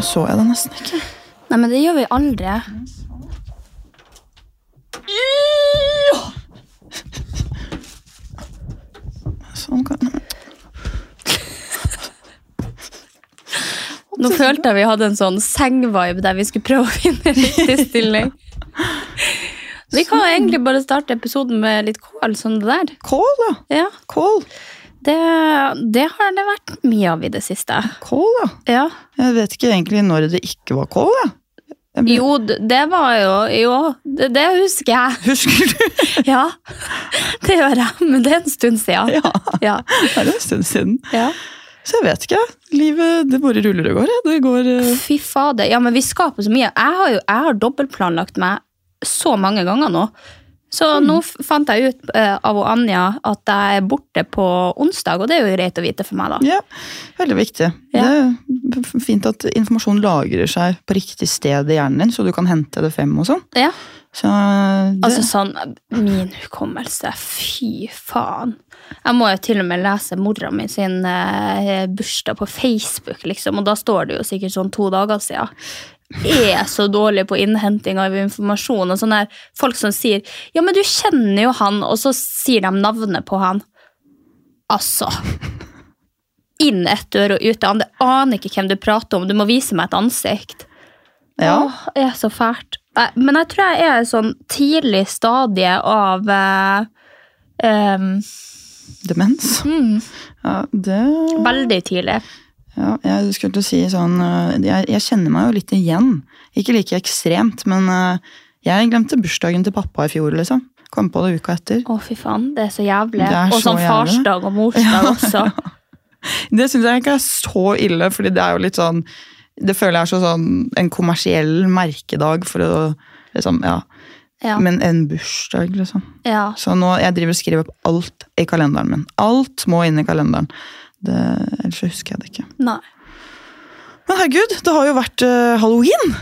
Nå så jeg det nesten ikke. Nei, men det gjør vi aldri. Sånn kan Nå følte jeg vi hadde en sånn sengvibe der vi skulle prøve å finne riktig stilling. Vi kan egentlig bare starte episoden med litt kål, sånn det der. Kål, ja. Ja, Kål. Det, det har det vært mye av i det siste. Kål, da? Ja. Jeg vet ikke egentlig når det ikke var kål. Jeg ble- Jo, det var jo Jo, det, det husker jeg. Husker du? Ja, det gjør jeg, men det er en stund siden. Ja, Ja. det er en stund siden. ja. Så jeg vet ikke. Livet det bare ruller og går. Det går uh... Fy fader. Ja, men vi skaper så mye. Jeg har jo jeg har dobbeltplanlagt meg så mange ganger nå. Så Mm. nå fant jeg ut uh, av Anja at jeg er borte på onsdag, og det er jo greit å vite for meg, da. Ja, veldig viktig. Ja. Det er fint at informasjon lagrer seg på riktig sted i hjernen din, så du kan hente det frem og sånn. Ja. Så det, Altså sånn Min hukommelse, fy faen. Jeg må jo til og med lese mora mi sin uh, bursdag på Facebook, liksom, og da står det jo sikkert sånn to dager siden. Er så dårlig på innhenting av informasjon. og sånn der Folk som sier 'ja, men du kjenner jo han', og så sier de navnet på han. Altså. Inn ett dør og ut det annen. Jeg aner ikke hvem du prater om. Du må vise meg et ansikt. ja. Åh, det er så fælt. Men jeg tror jeg er i sånn tidlig stadie av eh, um, Demens. mm, Ja, det Veldig tidlig. Ja, jeg skulle til å si sånn øh, jeg, jeg kjenner meg jo litt igjen. Ikke like ekstremt, men øh, jeg glemte bursdagen til pappa i fjor, liksom. Kom på det uka etter. Å, fy faen. Det er så jævlig. Er og så sånn farsdag og morsdag også. Det syns jeg ikke er så ille, fordi det er jo litt sånn Det føler jeg er så sånn en kommersiell merkedag for å liksom, ja. Ja. Men en bursdag, liksom. ja. Så nå, jeg driver og skriver opp alt i kalenderen min. Alt må inn i kalenderen. Det, ellers husker jeg det ikke. Nei. Men herregud, det har jo vært uh, halloween!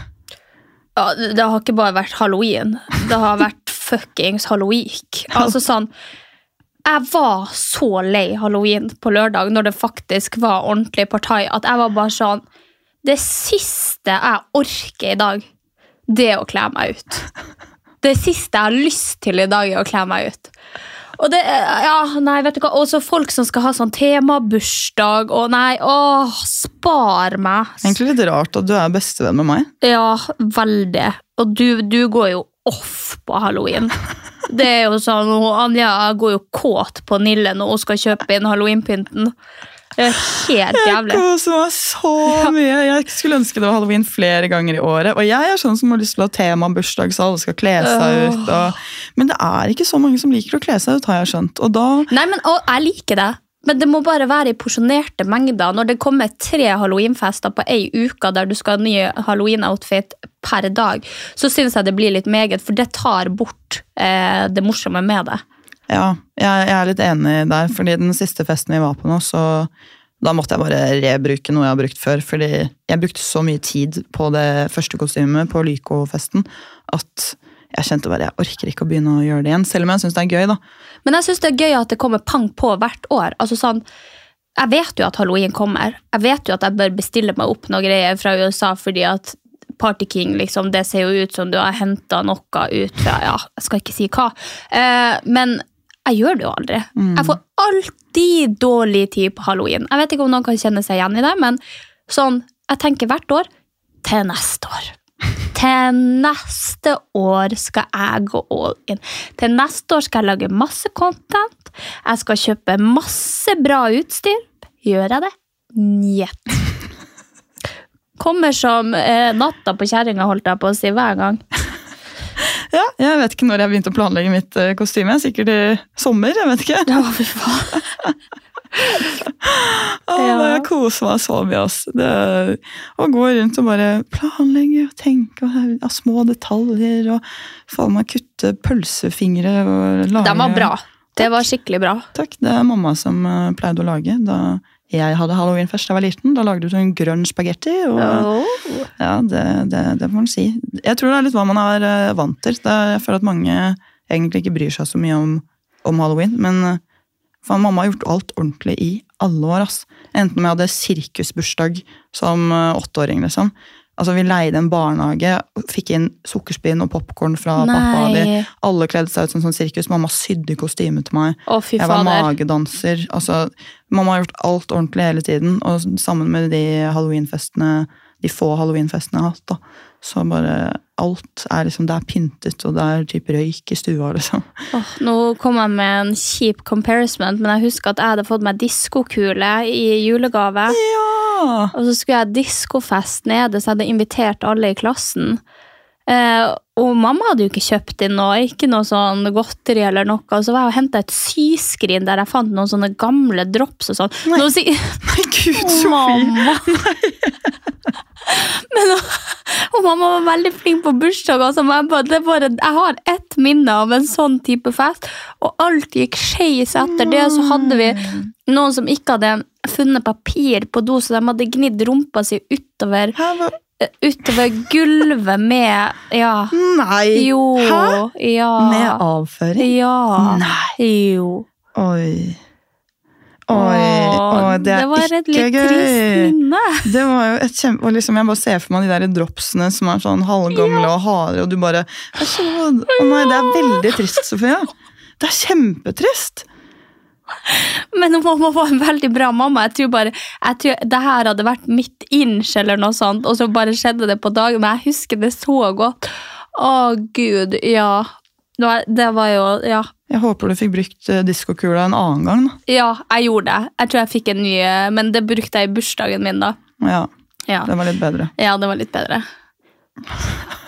Ja, det har ikke bare vært halloween. Det har vært fuckings halloween. Altså sånn Jeg var så lei halloween på lørdag når det faktisk var ordentlig partai, at jeg var bare sånn Det siste jeg orker i dag, det er å kle meg ut. Det siste jeg har lyst til i dag, er å kle meg ut. Og det, ja, nei, vet du hva, også folk som skal ha sånn temabursdag, og nei, åh, spar meg. Egentlig litt rart at du er bestevenn med meg. Ja, veldig. Og du, du går jo off på halloween. Det er jo sånn, Anja går jo kåt på Nille når hun skal kjøpe inn halloweenpynten. Det var helt Jeg jævlig. koser meg så mye. Jeg skulle ønske det var halloween flere ganger i året. Og jeg er sånn som har lyst til å ha tema bursdag, så alle skal kle seg ut. Og... Men det er ikke så mange som liker å kle seg ut, har jeg skjønt. Og da Nei, men og, jeg liker det. Men det må bare være i porsjonerte mengder. Når det kommer tre halloweenfester på ei uke der du skal ha ny halloween-outfit per dag, så syns jeg det blir litt meget, for det tar bort eh, det morsomme med det. Ja, jeg, jeg er litt enig der, fordi den siste festen vi var på nå, så da måtte jeg bare rebruke noe jeg har brukt før. Fordi jeg brukte så mye tid på det første kostymet på Lyco-festen at jeg kjente bare jeg orker ikke å begynne å gjøre det igjen. Selv om jeg syns det er gøy, da. Men jeg syns det er gøy at det kommer pang på hvert år. Altså sånn, Jeg vet jo at halloween kommer. Jeg vet jo at jeg bør bestille meg opp noe greier fra USA fordi at Party King, liksom, det ser jo ut som du har henta noe ut fra Ja, jeg skal ikke si hva. Eh, men jeg gjør det jo aldri. Jeg får alltid dårlig tid på halloween. Jeg vet ikke om noen kan kjenne seg igjen i det, men sånn, jeg tenker hvert år til neste år. Til neste år skal jeg gå all in. Til neste år skal jeg lage masse content. Jeg skal kjøpe masse bra utstyr. Gjør jeg det? Njet. Kommer som eh, natta på kjerringa, holdt jeg på å si, hver gang. Ja, jeg vet ikke når jeg begynte å planlegge mitt eh, kostyme. Sikkert i sommer. jeg vet ikke. Ja, fy faen. Å, Ja. Jeg koser meg så mye. ass. Det, å gå rundt og bare planlegge og tenke og ha små detaljer. og Faen meg kutte pølsefingre og lage Den var bra. Det var skikkelig bra. Takk. Det er mamma som eh, pleide å lage da jeg hadde halloween først da jeg var liten. Da lagde du sånn grønn spagetti. og ja, det, det, det får man si. Jeg tror det er litt hva man er eh, vant til. Er, jeg føler at mange egentlig ikke bryr seg så mye om, om halloween. Men eh, faen, mamma har gjort alt ordentlig i alle år. ass. Enten om jeg hadde sirkusbursdag som eh, åtteåring. liksom. Altså, Vi leide en barnehage, fikk inn sukkerspinn og popkorn fra pappa. De, alle kledde seg ut som sånn sirkus. Mamma sydde kostyme til meg. Å, Jeg var fader. magedanser. Altså, mamma har gjort alt ordentlig hele tiden. Og sammen med de halloweenfestene, de få halloweenfestene jeg har hatt, da, så bare alt er liksom Det er pyntet, og det er typ røyk i stua, liksom. Oh, nå kom jeg med en kjip comparison, men jeg husker at jeg hadde fått meg diskokule i julegave. Ja! Og så skulle jeg diskofest nede, så jeg hadde invitert alle i klassen. Eh, og mamma hadde jo ikke kjøpt inn noe, ikke noe sånn godteri eller noe. Og så var jeg og henta et syskrin der jeg fant noen sånne gamle drops og sånn. Nei. si- Nei, gud, Sofie! Mamma! Men, og mamma var veldig flink på bursdag. Altså, bare, det bare, jeg har ett minne av en sånn type fest, og alt gikk skeis etter det. Så hadde vi noen som ikke hadde funnet papir på do, så de hadde gnidd rumpa si utover, Hæ, utover gulvet med Ja. Nei! Jo. Hæ? Ja. Med avføring? Ja. Nei. Jo. Oi. Oi, Åh, det er var et litt trist gøy. minne. Det var jo et kjempe... Og liksom, jeg bare ser for meg de der dropsene som er sånn halvgamle og harde, og du bare det Å nei, det er veldig trist, Sofia. Det er kjempetrist. Men mamma var en veldig bra mamma. Jeg tror bare, jeg tror Det her hadde vært mitt inch, eller noe sånt, og så bare skjedde det på dagen. Men jeg husker det så godt. Å, gud, ja. Det var, jo Ja. Jeg håper du fikk brukt eh, diskokula en annen gang. da. Ja, jeg gjorde det. Jeg tror jeg fikk en ny, eh, men det brukte jeg i bursdagen min, da. Ja, Ja, det var litt bedre. ja det var litt bedre.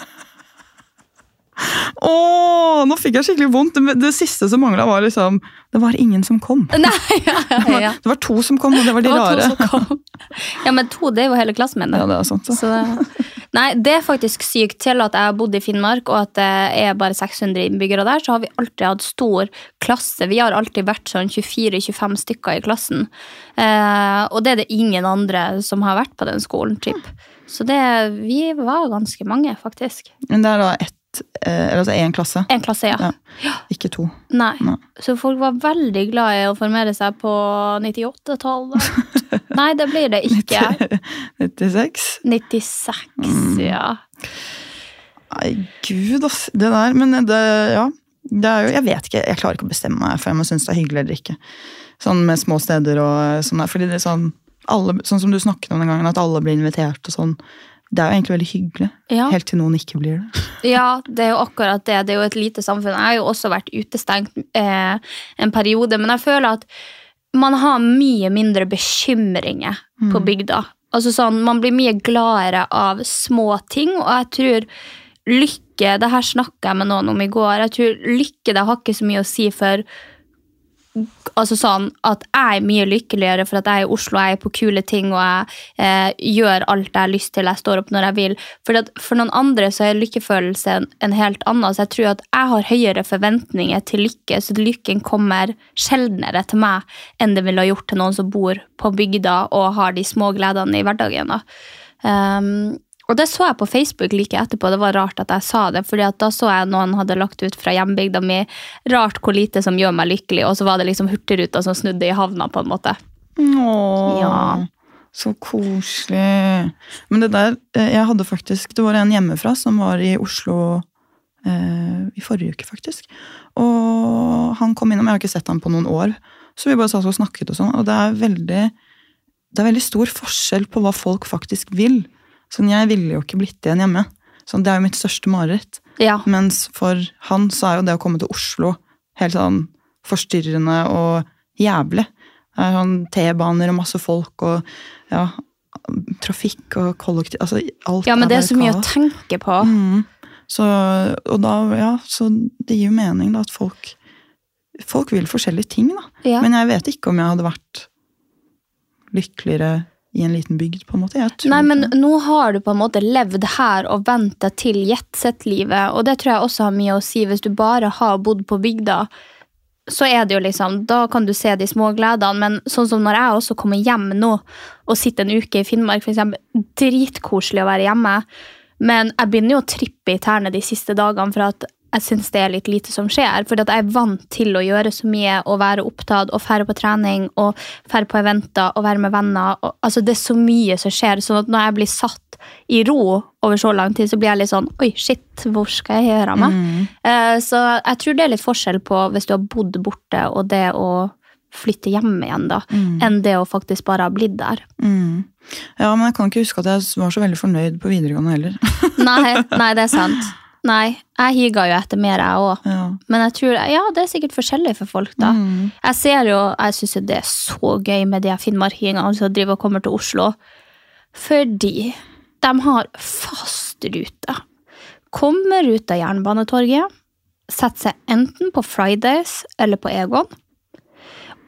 Åh, nå fikk jeg skikkelig vondt. Det, det siste som mangla, var liksom Det var ingen som kom. Nei, ja, ja, ja. det var to som kom, og det var de Det var rare. Ja, men to, det er jo hele klassen min. Ja, det er sant. Så. Så nei, det er faktisk sykt. Til at jeg har bodd i Finnmark, og at det er bare 600 innbyggere der, så har vi alltid hatt stor klasse. Vi har alltid vært sånn 24-25 stykker i klassen. Eh, og det er det ingen andre som har vært på den skolen, typ. Så det, vi var ganske mange, faktisk. Men det er da ett altså én klasse, En klasse, ja. Ja. ikke to. Nei. Nei. Så folk var veldig glad i å formere seg på 98-tallet. Nei, det blir det ikke. 96. 96, ja. Nei, gud, ass. Det der. Men det, ja. Det er jo, jeg vet ikke, jeg klarer ikke å bestemme meg for jeg må synes det er hyggelig eller ikke. Sånn med små steder og sånn der. Fordi det er sånn, alle, sånn som du snakket om den gangen, at alle blir invitert og sånn. Det er jo egentlig veldig hyggelig. Ja. Helt til noen ikke blir det. Ja, det er jo akkurat det. Det er jo et lite samfunn. Jeg har jo også vært utestengt eh, en periode, men jeg føler at man har mye mindre bekymringer på bygda. Altså sånn, Man blir mye gladere av små ting, og jeg tror lykke Det her snakka jeg med noen om i går. Jeg tror lykke det har ikke så mye å si for altså sånn at jeg er mye lykkeligere for at jeg er i Oslo, jeg er på kule ting og jeg eh, gjør alt jeg har lyst til, jeg står opp når jeg vil. For, at for noen andre så er lykkefølelse en, en helt annen. Så jeg tror at jeg har høyere forventninger til lykke, så lykken kommer sjeldnere til meg enn det ville ha gjort til noen som bor på bygda og har de små gledene i hverdagen. da. Um, og det så jeg på Facebook like etterpå. Det var rart at jeg sa det, fordi da så jeg noen hadde lagt ut fra hjembygda mi rart hvor lite som gjør meg lykkelig, og så var det liksom Hurtigruta som snudde i havna, på en måte. Åh, Ja. så koselig. Men det der, eh, jeg hadde faktisk, det var en hjemmefra som var i Oslo eh, i forrige uke, faktisk. Og han kom innom, jeg har ikke sett ham på noen år, så vi bare satt og snakket og sånn, og det er veldig, det er veldig stor forskjell på hva folk faktisk vil. Sånn, jeg ville jo ikke blitt igjen hjemme. Sånn, det er jo mitt største mareritt. Ja. Mens for han så er jo det å komme til Oslo helt sånn forstyrrende og jævlig. Det er sånn T-baner og masse folk og ja, trafikk og kollektiv Altså alt ja, men det er så mye å tenke på. Mm. Så, og da, ja, så det gir jo mening da at folk Folk vil forskjellige ting, da. Ja. Men jeg vet ikke om jeg hadde vært lykkeligere i en liten bygd, på en måte. Nei, men det. nå har du på en måte levd her og venta til til sitt livet, og det tror jeg også har mye å si. Hvis du bare har bodd på bygda, så er det jo liksom, da kan du se de små gledene, men sånn som når jeg også kommer hjem nå og sitter en uke i Finnmark, eksempel, dritkoselig å være hjemme, men jeg begynner jo å trippe i tærne de siste dagene for at jeg synes det er litt lite som skjer, for jeg er vant til å gjøre så mye og være opptatt og færre på trening og færre på eventer og være med venner. Og, altså det er så mye som skjer, sånn at når jeg blir satt i ro over så lang tid, så blir jeg litt sånn Oi, shit, hvor skal jeg gjøre av meg? Eh, så jeg tror det er litt forskjell på hvis du har bodd borte og det å flytte hjem igjen, da, enn det å faktisk bare ha blitt der. Mm. Ja, men jeg kan ikke huske at jeg var så veldig fornøyd på videregående heller. Nei, nei, det er sant. Nei, jeg higer jo etter mer, jeg òg. ja. Men jeg tror, ja, det er sikkert forskjellig for folk, da. Mm. Jeg ser jo, jeg syns det er så gøy med de finnmarkingene som driver og kommer til Oslo. Fordi de har fast rute. Kommer ut av Jernbanetorget, setter seg enten på Fridays eller på Egon.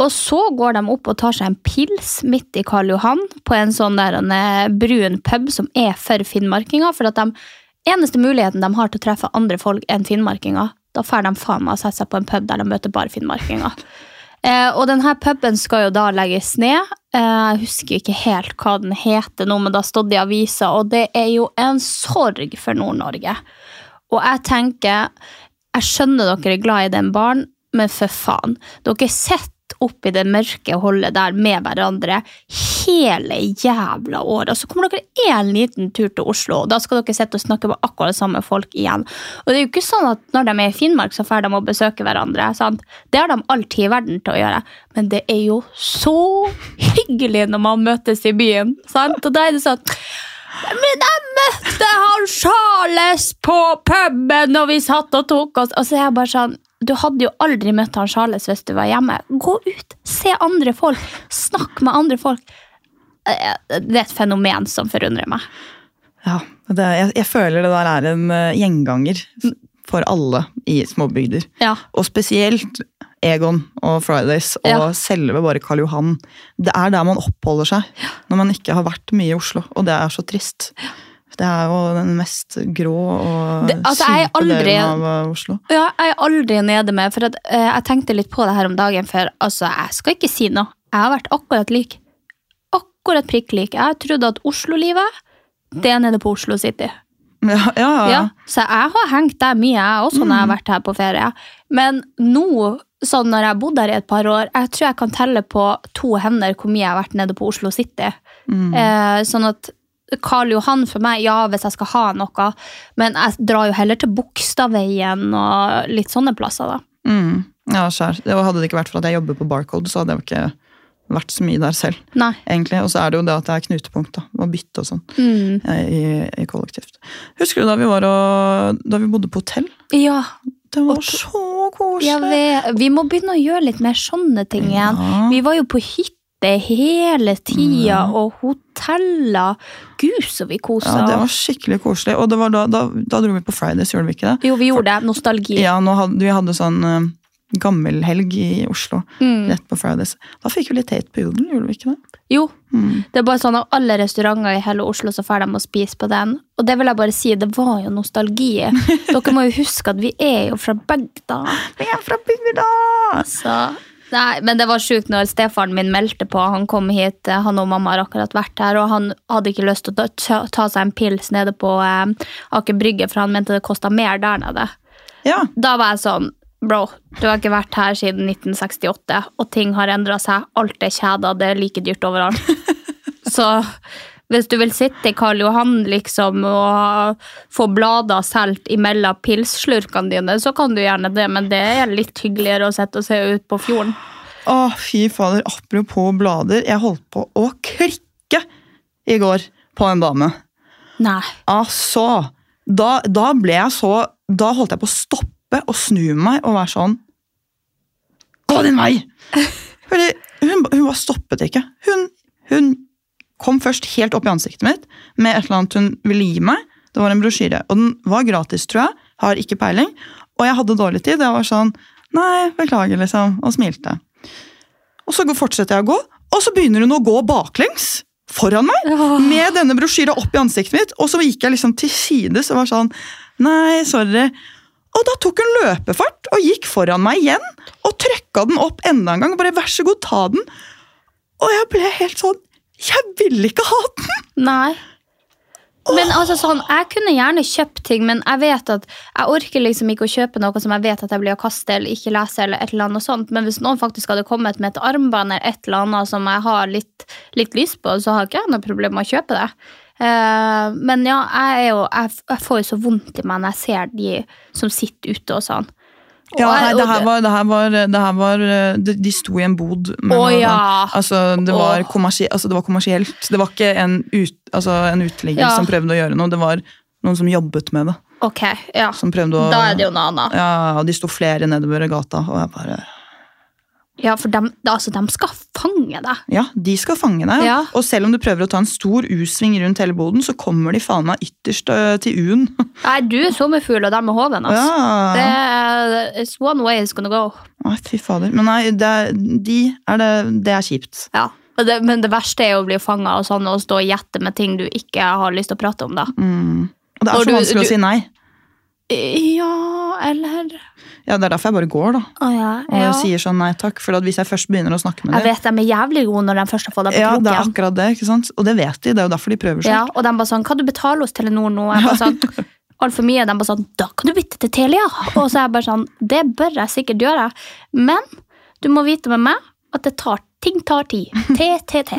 Og så går de opp og tar seg en pils midt i Karl Johan på en sånn der en eh, brun pub som er for finnmarkinger. For at de eneste muligheten de har til å treffe andre folk enn finnmarkinger, da får de faen meg å sette seg på en pub der de møter bare finnmarkinger. Eh, og denne puben skal jo da legges ned. Eh, jeg husker ikke helt hva den heter nå, men det har stått i avisa, og det er jo en sorg for Nord-Norge. Og jeg tenker, jeg skjønner dere er glad i den baren, men for faen. Dere sitter opp i det mørke hullet der med hverandre hele jævla året. Så kommer dere en liten tur til Oslo, og da skal dere sitte og snakke med akkurat samme folk igjen. Og det er jo ikke sånn at når de er i Finnmark, så får de å besøke hverandre. Sant? Det har de alltid i verden til å gjøre. Men det er jo så hyggelig når man møtes i byen. Sant? Og da er det sånn men jeg møtte han Charles på puben, og vi satt og tok oss Og så er jeg bare sånn Du hadde jo aldri møtt han Charles hvis du var hjemme. Gå ut, se andre folk, snakk med andre folk. Eh, Det er et fenomen som forundrer meg. Ja, det, jeg, jeg føler det der er en eh, gjenganger for alle i småbygder. Ja. Og spesielt Egon og Fridays og Ja. selve bare Karl Johan. Det er der man oppholder seg når man ikke har vært mye i Oslo, og det er så trist. Det er jo den mest grå og Det- altså, kjipe aldri- delen av eh, Oslo. Ja, jeg er aldri nede med, for at, uh, jeg tenkte litt på det her om dagen, for altså, jeg skal ikke si noe. Jeg har vært akkurat lik. Akkurat prikk lik. Jeg trodde at Oslo-livet, det er nede på Oslo City. Ja, ja, ja. Så jeg har hengt der mye, jeg også, når jeg har vært her på ferie. Men nå, sånn når jeg har bodd her i et par år, jeg tror jeg kan telle på to hender hvor mye jeg har vært nede på Oslo City. Eh, sånn at Karl Johan for meg, ja, hvis jeg skal ha noe, men jeg drar jo heller til Bogstadveien og litt sånne plasser, da. Mm. ja skjær. Det Hadde det ikke vært for at jeg jobber på Barcode, så hadde jeg jo ikke vært så mye der selv. Nei. egentlig. Og så er det jo det at det er knutepunkt, da. Å bytte og sånn. Mm. eh, I, I kollektivt. Husker du da vi var og, da vi bodde på hotell? Ja, Det var så koselig! Ja, vi, vi må begynne å gjøre litt mer sånne ting igjen. Ja. Vi var jo på hytte hele tida, og hoteller. Gud, så vi kosa Ja, det var skikkelig koselig. Og det var da, da, da dro vi på Fridays, gjorde vi ikke det? Jo, vi gjorde det. Nostalgi. Ja, hadde, vi hadde sånn uh, gammelhelg i Oslo Mm. rett på Fridays. Da fikk vi litt hate på jodel, gjorde vi ikke det? Jo, Mm. det er bare sånn at alle restauranter i hele Oslo så får de å spise på den. Og det vil jeg bare si, det var jo nostalgi. Dere må jo huske at vi er jo fra bygda. Vi er fra bygda! Så Nei, men det var sjukt når stefaren min meldte på. Han kom hit, eh, han og mamma har akkurat vært her, og han hadde ikke lyst til å ta, ta seg en pils nede på eh, Aker Brygge, for han mente det kosta mer der nede. Ja. Da var jeg sånn Bro, du har ikke vært her siden 1968, og ting har endra seg. Alt er kjeda, det er like dyrt overalt. Så hvis du vil sitte i Karl Johan liksom, og få blader solgt imellom pilsslurkene dine, så kan du gjerne det, men det er litt hyggeligere å sitte og se ut på fjorden. Å, fy fader. Apropos blader. Jeg holdt på å klikke i går på en dame. Nei. Altså, da, da ble jeg så Da holdt jeg på å stoppe og snu meg og være sånn Gå din vei! Fordi hun, hun bare stoppet ikke. Hun, hun kom først helt opp i ansiktet mitt med et eller annet hun ville gi meg. Det var en brosjyre, og den var gratis, tror jeg. Har ikke peiling. Og jeg hadde dårlig tid. Jeg var sånn Nei, beklager, liksom. Og smilte. Og så går- fortsetter jeg å gå, og så begynner hun å gå baklengs foran meg med denne brosjyra opp i ansiktet mitt, og så gikk jeg liksom til sides og var sånn Nei, sorry. Og da tok hun løpefart og gikk foran meg igjen og trøkka den opp enda en gang. og Bare vær så god, ta den. Og jeg ble helt sånn Jeg vil ikke ha den! Nei. Men altså sånn, Jeg kunne gjerne kjøpt ting, men jeg vet at jeg orker liksom ikke å kjøpe noe som jeg vet at jeg blir å kaste eller ikke lese. eller et eller annet sånt. Men hvis noen faktisk hadde kommet med et armbånd eller et eller annet som jeg har litt, litt lyst på, så har ikke jeg noe problem med å kjøpe det. Uh, men ja, jeg, er jo, jeg, jeg får jo så vondt i meg når jeg ser de som sitter ute og sånn. Ja, nei, det her var, det her var, det her var de, de sto i en bod. med Å, ja. Altså, det, var altså, det var kommersielt. Det var ikke en, ut, altså, en uteligger Ja. som prøvde å gjøre noe. Det var noen som jobbet med det. Ok, ja. Som prøvde å, Da er det jo noe annet. Ja, og De sto flere nedover gata, og jeg bare Ja, for dem, altså, de skal fange deg. Ja, de skal fange deg. Ja. Og selv om du prøver å ta en stor U-sving rundt hele boden, så kommer de faen meg ytterst øh, til U-en. Nei, du er sommerfugl, og dem er hoven. Altså. Ja. Det er, it's one way it's gonna go. Nei, fy fader. Men nei, det de er det, det er kjipt. Ja. Det, men det verste er jo å bli fanga og sånn, og stå og gjette med ting du ikke har lyst til å prate om. da. Mm. Og det er så du- vanskelig du- å si nei. Ja, eller Ja, Det er derfor jeg bare går, da. Å ja. Og ja. sier sånn nei takk. For hvis jeg først begynner å snakke med dem Jeg vet de er jævlig gode når de først har fått deg på Ja, det er akkurat det, ikke sant? Og det vet de. Det er jo derfor de prøver seg. Ja, og de bare sånn Kan du betale hos Telenor nå? Jeg bare sånn, Altfor mye. De bare sånn Da kan du bytte til Telia! Og så er jeg bare sånn Det bør jeg sikkert gjøre. Men du må vite med meg at det tar, ting tar tid. TTT.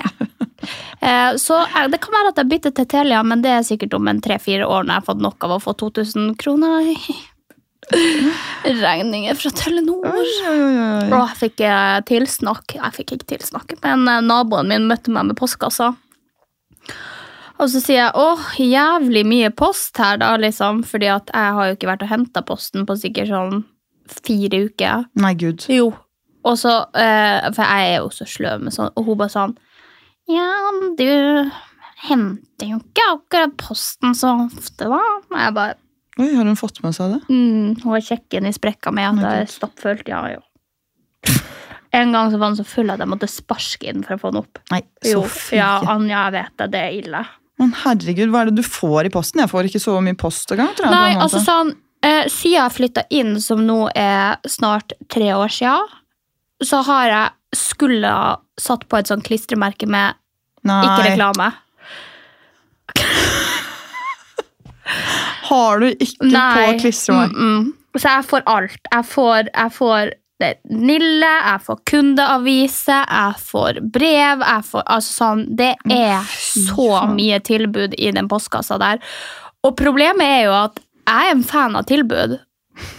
Eh, Så eh, det kan være at jeg bytter til Telia, men det er sikkert om en tre-fire år når jeg har fått nok av å få 2000 kroner regninger fra Telenor. Og jeg fikk eh, tilsnakk. Jeg fikk ikke tilsnakk, men eh, naboen min møtte meg med postkassa. Og så sier jeg åh, jævlig mye post her, da, liksom. Fordi at jeg har jo ikke vært og henta posten på sikkert sånn fire uker. Nei, gud. Jo. Og så, eh, For jeg er jo så sløv med sånn, og hun bare sånn Ja, du henter jo ikke akkurat posten så ofte, da. Og jeg bare Oi, Har hun fått med seg det? Mm, hun er kjekken i sprekka mi. At jeg er stappfullt. Ja, jo. En gang så var han så full at jeg måtte sparke inn for å få den opp. Nei, så Jo, ja, Anja, jeg vet det. Det er ille. Men herregud, hva er det du får i posten? Jeg får ikke så mye post engang. Nei, altså sånn eh, Siden jeg flytta inn, som nå er snart tre år sia, så har jeg skulle ha satt på et sånt klistremerke med Nei. ikke reklame. Har du ikke på klistremerker. Mm -mm. Så jeg får alt. Jeg får, jeg får Nille, jeg får kundeavise, jeg får brev. Jeg får, altså sånn, det er så mye tilbud i den postkassa der. Og problemet er jo at jeg er en fan av tilbud,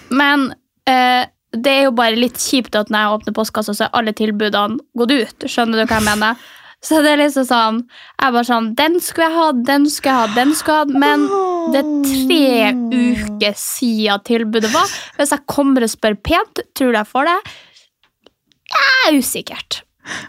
men eh, det er jo bare litt kjipt at når jeg åpner postkassa, så er alle tilbudene gått ut. Skjønner du hva jeg mener? Så det er liksom sånn Jeg bare sånn Den skulle jeg ha, den skulle jeg ha, den skulle jeg ha. Men det er tre uker siden tilbudet var. Hvis jeg kommer og spør pent, tror du jeg får det? Jeg er usikkert.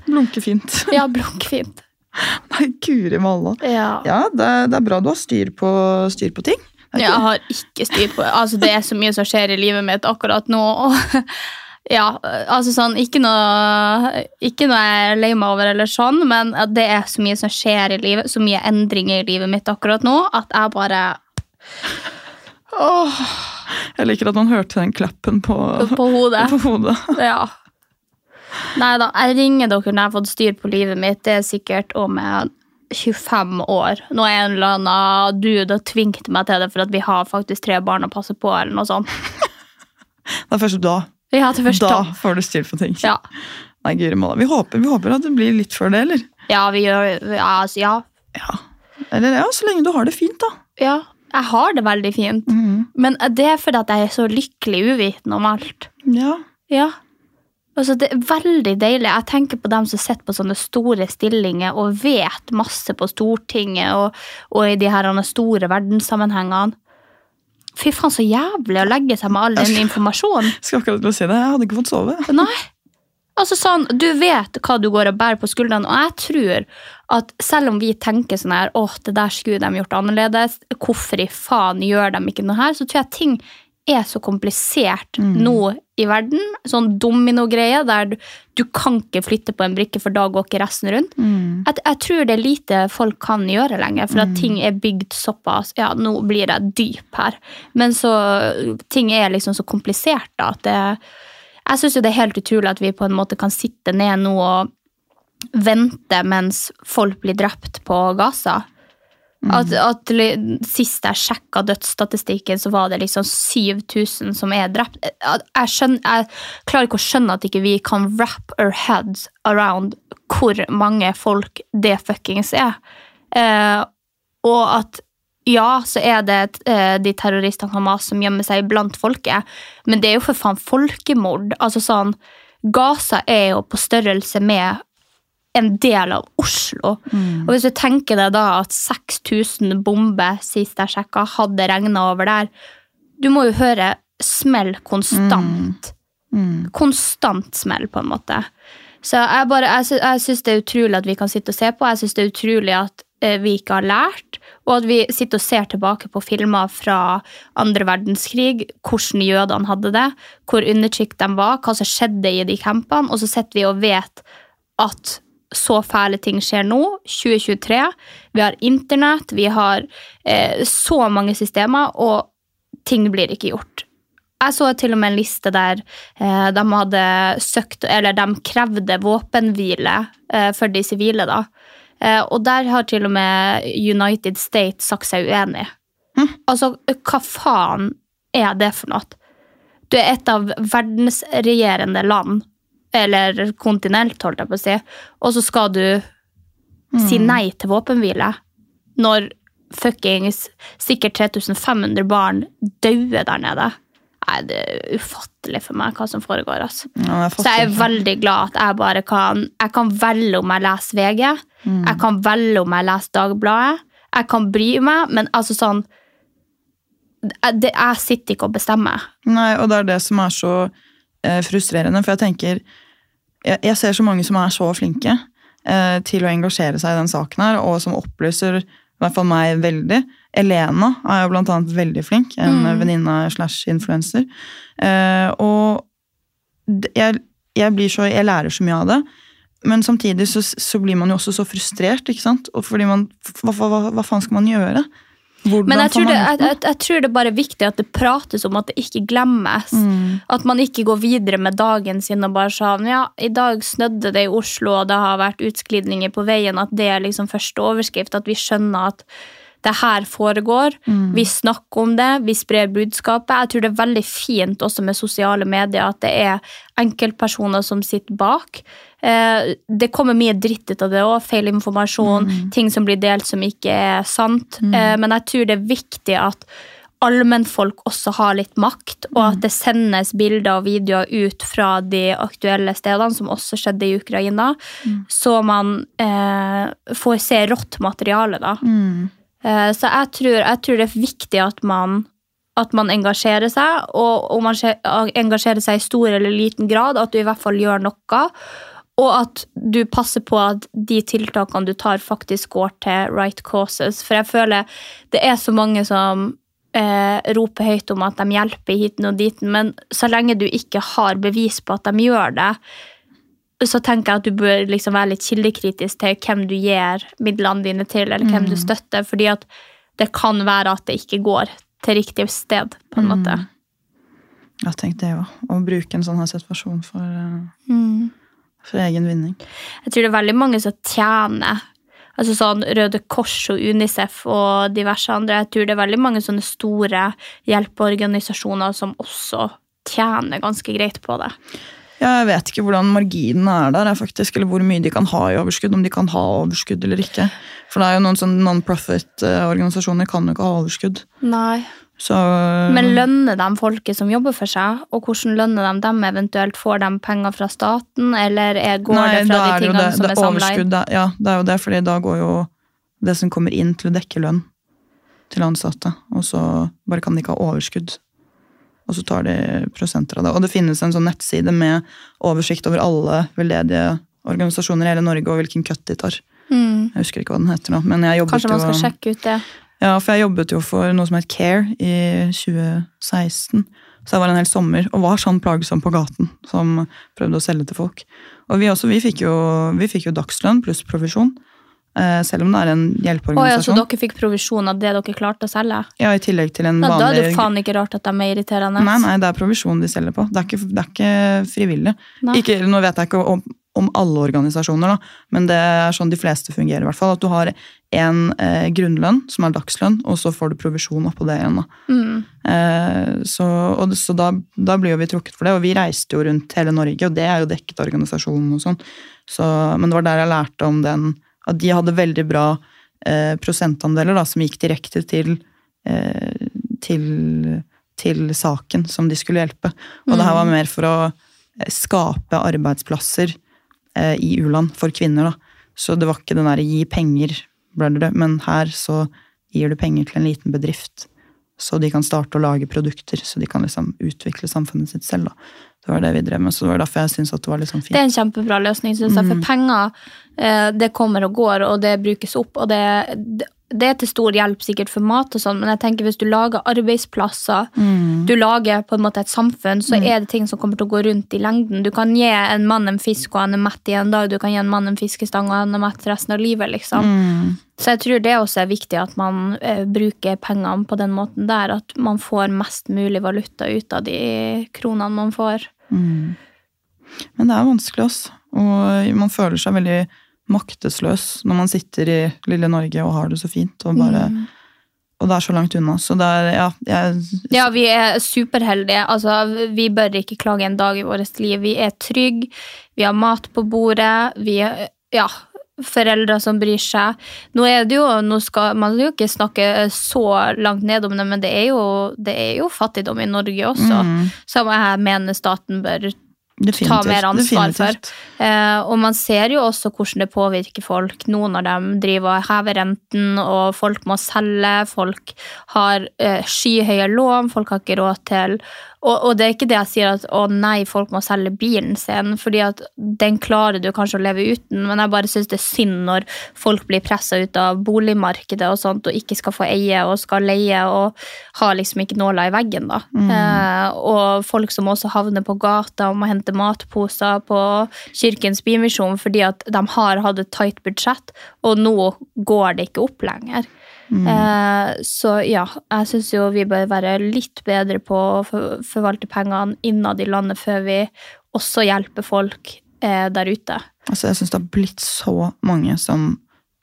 Blunkefint. Ja, blunkfint. Nei, guri malla. Ja. Ja, det det er bra du har styr på, styr på ting. Jeg har ikke styr på Altså, det er så mye som skjer i livet mitt akkurat nå. Og ja, altså sånn Ikke noe, ikke noe jeg er lei meg over, eller sånn, men det er så mye som skjer i livet, så mye endringer i livet mitt akkurat nå, at jeg bare Åh, Jeg liker at man hørte den klappen på, på hodet. på hodet. Ja. Nei da, jeg ringer dere når jeg har fått styr på livet mitt. Det er sikkert om jeg 25 år. Nå er en eller annen dude og tvingte meg til det for at vi har faktisk tre barn å passe på. eller noe sånt. Det er først da. Ja, til først Da da. får du styr på ting. Ja. Nei, guri malla. Vi håper, vi håper at det blir litt før det, eller? ja, vi gjør ja, altså, ja. Ja. Eller ja, så lenge du har det fint, da. ja, jeg har det veldig fint. Mhm. Men det er fordi at jeg er så lykkelig uvitende om alt. Ja. Ja. Altså, det er veldig deilig. Jeg tenker på dem som sitter på sånne store stillinger og vet masse på Stortinget og, og i de her andre store verdenssammenhengene. Fy faen, så jævlig å legge seg med all den informasjonen. Skal akkurat til å si det. Jeg hadde ikke fått sove. Nei. Altså sånn, Du vet hva du går og bærer på skuldrene, og jeg tror at selv om vi tenker sånn her, åh, det der skulle de gjort annerledes, hvorfor i faen gjør de ikke noe her, så tror jeg ting er så komplisert nå i verden. Sånn dominogreie der du, du kan ikke flytte på en brikke, for da går ikke resten rundt. Jeg, jeg tror det er lite folk kan gjøre lenger, for at ting er bygd såpass Ja, nå blir jeg dyp her, men så Ting er liksom så komplisert da, at det Jeg syns jo det er helt utrolig at vi på en måte kan sitte ned nå og vente mens folk blir drept på Gaza. At, at Sist jeg sjekka dødsstatistikken, så var det liksom 7000 som er drept. Jeg, skjønner, jeg klarer ikke å skjønne at ikke vi kan wrap our heads around hvor mange folk det fuckings er. Eh, og at ja, så er det eh, de terroristene Hamas som gjemmer seg blant folket, men det er jo for faen folkemord. Altså sånn, Gaza er jo på størrelse med en del av Oslo. Og hvis du tenker deg da at 6000 bomber sist jeg sjekka, hadde regna over der Du må jo høre smell konstant. Konstant smell, på en måte. Så jeg, bare, jeg, jeg syns det er utrolig at vi kan sitte og se på. Jeg syns det er utrolig at eh, vi ikke har lært, og at vi sitter og ser tilbake på filmer fra andre verdenskrig, hvordan jødene hadde det, hvor undertrykt de var, hva som skjedde i de campene, og så sitter vi og vet at så fæle ting skjer nå, 2023. Vi har internett, vi har eh, så mange systemer, og ting blir ikke gjort. Jeg så til og med en liste der eh, de hadde søkt, eller de krevde våpenhvile eh, for de sivile, da. Eh, og der har til og med United States sagt seg uenig. Altså, hva faen er det for noe? Du er et av verdensregjerende land, eller kontinent, holdt jeg på å si, og så skal du si nei til våpenhvile når fuckings sikkert 3500 barn dauer der nede. Nei, det er ufattelig for meg hva som foregår. altså. Ja, Så jeg er veldig glad at jeg bare kan Jeg kan velge om jeg leser VG, jeg kan velge om jeg leser Dagbladet, jeg kan bry meg, men altså sånn jeg, det, jeg sitter ikke og bestemmer. Nei, og det er det som er så eh, frustrerende, for jeg tenker jeg, jeg ser så mange som er så flinke eh, til å engasjere seg i den saken her, og som opplyser i hvert fall meg veldig. Elena er jo blant annet veldig flink, en venninne slash influenser. Eh, og jeg, jeg, blir så, jeg lærer så mye av det, men samtidig så, så blir man jo også så frustrert, ikke sant? Og fordi man, hva, hva, hva faen skal man gjøre? Hvordan Men jeg tror, det, jeg, jeg, jeg tror det er bare viktig at det prates om at det ikke glemmes. Mm. At man ikke går videre med dagen sin og bare sånn Ja, i dag snødde det i Oslo, og det har vært utsklidninger på veien. At det er liksom første overskrift. At vi skjønner at det her foregår. Mm. Vi snakker om det, vi sprer budskapet. Jeg tror det er veldig fint også med sosiale medier at det er enkeltpersoner som sitter bak. Eh, det kommer mye dritt ut av det òg. Feil informasjon, ting som blir delt som ikke er sant. Eh, men jeg tror det er viktig at allmennfolk også har litt makt, og at det sendes bilder og videoer ut fra de aktuelle stedene, som også skjedde i Ukraina, så man eh, får se rått materiale. da. Eh, Så jeg tror, jeg tror det er viktig at man, at man engasjerer seg, og om man engasjerer seg i stor eller liten grad, at du i hvert fall gjør noe. Og at du passer på at de tiltakene du tar, faktisk går til right causes. For jeg føler det er så mange som eh, roper høyt om at de hjelper hiten og diten, men så lenge du ikke har bevis på at de gjør det, så tenker jeg at du bør liksom være litt kildekritisk til hvem du gir midlene dine til, eller hvem du støtter, fordi at det kan være at det ikke går til riktig sted, på en måte. Jeg tenk det òg. Å bruke en sånn her situasjon for, uh... Mm. For egen vinning. Jeg tror det er veldig mange som tjener Altså sånn Røde Kors og Unicef og diverse andre. Jeg tror det er veldig mange sånne store hjelpeorganisasjoner som også tjener ganske greit på det. Ja, jeg vet ikke hvordan marginene er der, er faktisk, eller hvor mye de kan ha i overskudd. Om de kan ha overskudd eller ikke. For det er jo noen sånn non-profit-organisasjoner kan jo ikke ha overskudd. Nei. Så Men lønner de folket som jobber for seg, og hvordan lønner de dem? Eventuelt får de penger fra staten, eller er, går Nei, det fra de tingene det, som det er samla inn? Ja, det er jo det, fordi da går jo det som kommer inn til å dekke lønn til ansatte, og så bare kan de ikke ha overskudd. Og så tar de prosenter av det. Og det finnes en sånn nettside med oversikt over alle veldedige organisasjoner i hele Norge, og hvilken cut de tar. Mm. Jeg husker ikke hva den heter nå, men jeg jobbet Kanskje man skal jo sjekke ut det. Ja, for jeg jobbet jo for noe som het Care i 2016. Så jeg var en hel sommer og var sånn plagsom på gaten som prøvde å selge til folk. Og vi også, vi fikk jo, vi fikk jo dagslønn pluss provisjon. Eh, selv om det er en Å ja, så dere fikk provisjon av det dere klarte å selge? Ja, I tillegg til en Ja, da er det jo faen ikke rart at de er irriterende. Nei, nei, det er provisjon de selger på. Det er ikke, det er ikke frivillig. Ikke, nå vet jeg ikke om, om alle organisasjoner, da, men det er sånn de fleste fungerer. i hvert fall, At du har en eh, grunnlønn, som er dagslønn, og så får du provisjon oppå det igjen. da. Mm. Eh, så og, så da, da blir jo vi trukket for det, og vi reiste jo rundt hele Norge, og det er jo dekket av organisasjonen og sånn. Så, men det var der jeg lærte om den, at de hadde veldig bra eh, prosentandeler da, som gikk direkte til, eh, til, til saken som de skulle hjelpe. Og det her var mer for å eh, skape arbeidsplasser i u-land for kvinner. da. Så det var ikke den derre gi penger, ble det det, men her så gir du penger til en liten bedrift. Så de kan starte å lage produkter, så de kan liksom utvikle samfunnet sitt selv. da. Det var det vi drev med, så det var derfor jeg syntes at det var litt sånn Det er en kjempebra løsning, synes jeg. For penger, eh, det kommer og går, og det brukes opp. Og det, det- er til stor hjelp sikkert for mat og sånn, men jeg tenker hvis du lager arbeidsplasser, du lager på en måte et samfunn, så er det ting som kommer til å gå rundt i lengden. Du kan gi en mann en fisk, og han er mett i en dag. Du kan gi en mann en fiskestang, og han er mett resten av livet, liksom. Så jeg tror det også er viktig at man uh, bruker pengene på den måten der, at man får mest mulig valuta ut av de kronene man får. Men det er vanskelig, altså. Og man føler seg veldig maktesløs når man sitter i lille Norge og har det så fint. Og, bare, og det er så langt unna. Så det er, ja, jeg, Ja, vi er superheldige. Altså, vi bør ikke klage en dag i vårt liv. Vi er trygge, vi har mat på bordet, vi er ja, foreldre som bryr seg. Nå er det jo, nå skal man jo ikke snakke så langt ned om det, men det er jo, det er jo fattigdom i Norge også, som jeg mener staten bør definitivt, ta mer ansvar for. Eh, og man ser jo også hvordan det påvirker folk. Noen av dem driver og hever renten, og folk må selge. Folk har eh, skyhøye lån, folk har ikke råd til og, og det er ikke det jeg sier at å nei, folk må selge bilen sin, fordi at den klarer du kanskje å leve uten, men jeg bare syns det er synd når folk blir pressa ut av boligmarkedet og sånt, og ikke skal få eie og skal leie og har liksom ikke nåla i veggen, da. Eh, og folk som også havner på gata og må hente matposer på Kirkens Bymisjon fordi at de har hatt et tight budsjett, og nå går det ikke opp lenger. Eh, så ja, jeg syns jo vi bør være litt bedre på å forvalte pengene innad i landet før vi også hjelper folk eh, der ute. Altså, jeg syns det har blitt så mange som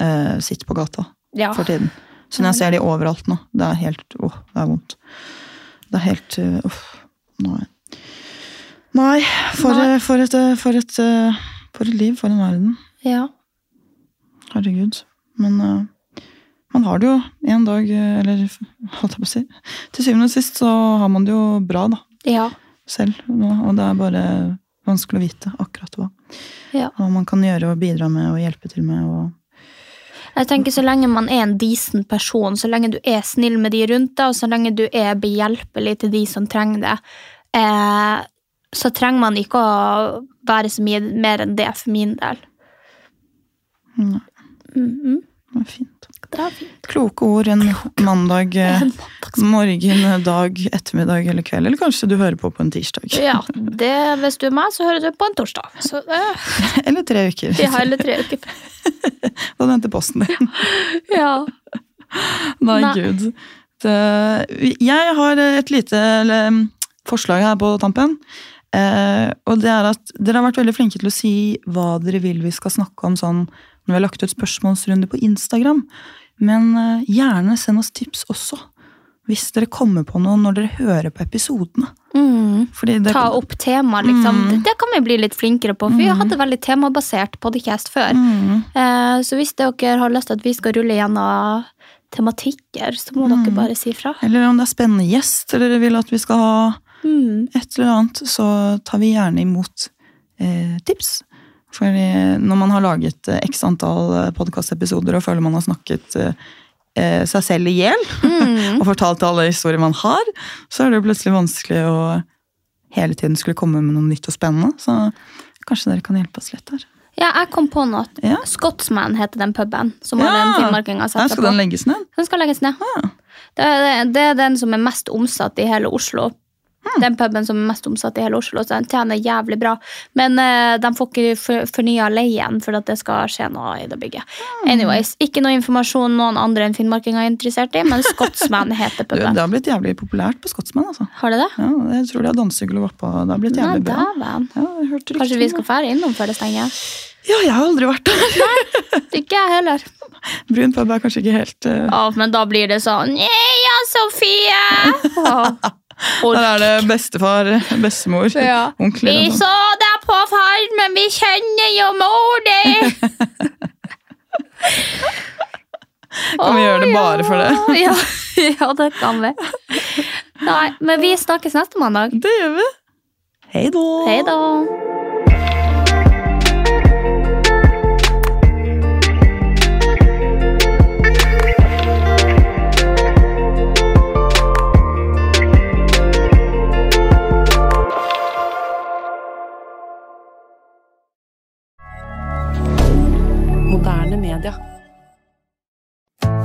eh, sitter på gata Ja. for tiden. Så når jeg ser de overalt nå, det er helt Åh, det er vondt. Det er helt uh, Uff. Nei. Nei, for, Nei. for, et, eh, for, et, eh, for et liv, for en verden. ja. Herregud. Men eh, man har det jo en dag, eller holdt jeg på å si Til syvende og sist så har man det jo bra, da. Ja. Selv. nå, Og det er bare vanskelig å vite akkurat hva. Ja. Hva man kan gjøre og bidra med og hjelpe til med. og Jeg tenker Så lenge man er en decent person, så lenge du er snill med de rundt deg, og så lenge du er behjelpelig til de som trenger det, eh, så trenger man ikke å være så mye mer enn det for min del. Nei. Mm er fint. Fint. Kloke ord en mandag, eh, morgen, dag, ettermiddag eller kveld. Eller kanskje du hører på på en tirsdag. Ja, det, hvis du er meg, så hører du på en torsdag. Så øh. Eller tre uker. Ja, eller tre uker. Da venter posten din. Ja. Nei, Nei. gud. Det, jeg har et lite eller, forslag her på tampen. Eh, og det er at Dere har vært veldig flinke til å si hva dere vil vi skal snakke om sånn, når vi har lagt ut spørsmålsrunde på Instagram. Men eh, gjerne send oss tips også. Hvis dere kommer på noe når dere hører på episodene. Mm. Fordi det, Ta opp tema, liksom. Mm. Det, det kan vi bli litt flinkere på, for vi hadde veldig temabasert podcast før. Mm. Eh, så hvis dere har lyst til at vi skal rulle gjennom tematikker, så må dere bare si fra. Eller om det er spennende gjest, eller dere vil at vi skal ha Mm. et eller annet, så tar vi gjerne imot eh, tips. For eh, når man har laget eh, x antall podkastepisoder og føler man har snakket eh, eh, seg selv i hjel, Mm. og fortalt alle historier man har, så er det plutselig vanskelig å hele tiden skulle komme med noe nytt og spennende. Så kanskje dere kan hjelpe oss litt der. Ja, jeg kom på noe. Ja. Scotsman heter den puben. Som har Ja. den finnmarkinga setter skal den legges ned. Den skal legges ned. Ja. Det, er, det er den som er mest omsatt i hele Oslo. Hmm. Den puben som er mest omsatt i hele Oslo, så den tjener jævlig bra. Men uh, de får ikke for, fornya leien for at det skal skje noe i det bygget. Hmm. Anyways, Ikke noe informasjon noen andre enn finnmarkinger er interessert i, men Scotsman heter Du, det har blitt jævlig populært på Scotsman, Altså. Har det det? Ja, jeg tror de har dansegulv oppå. Det har blitt Nei, jævlig bra. Ja, rykter Kanskje vi skal dra innom før det stenger? Ja, jeg har aldri vært der. Ikke jeg heller. Brun pub er kanskje ikke helt uh, Ja, men da blir det sånn Ja, Sofie! Åh, ork. Der er det bestefar, bestemor, Ja. onkler Vi sånn. så deg på Farmen, vi kjenner jo mor di! Kan vi gjøre det bare for det? Ja, ja, det kan vi. Nei, men vi snakkes neste mandag. Det gjør vi. Hei da. Hei da.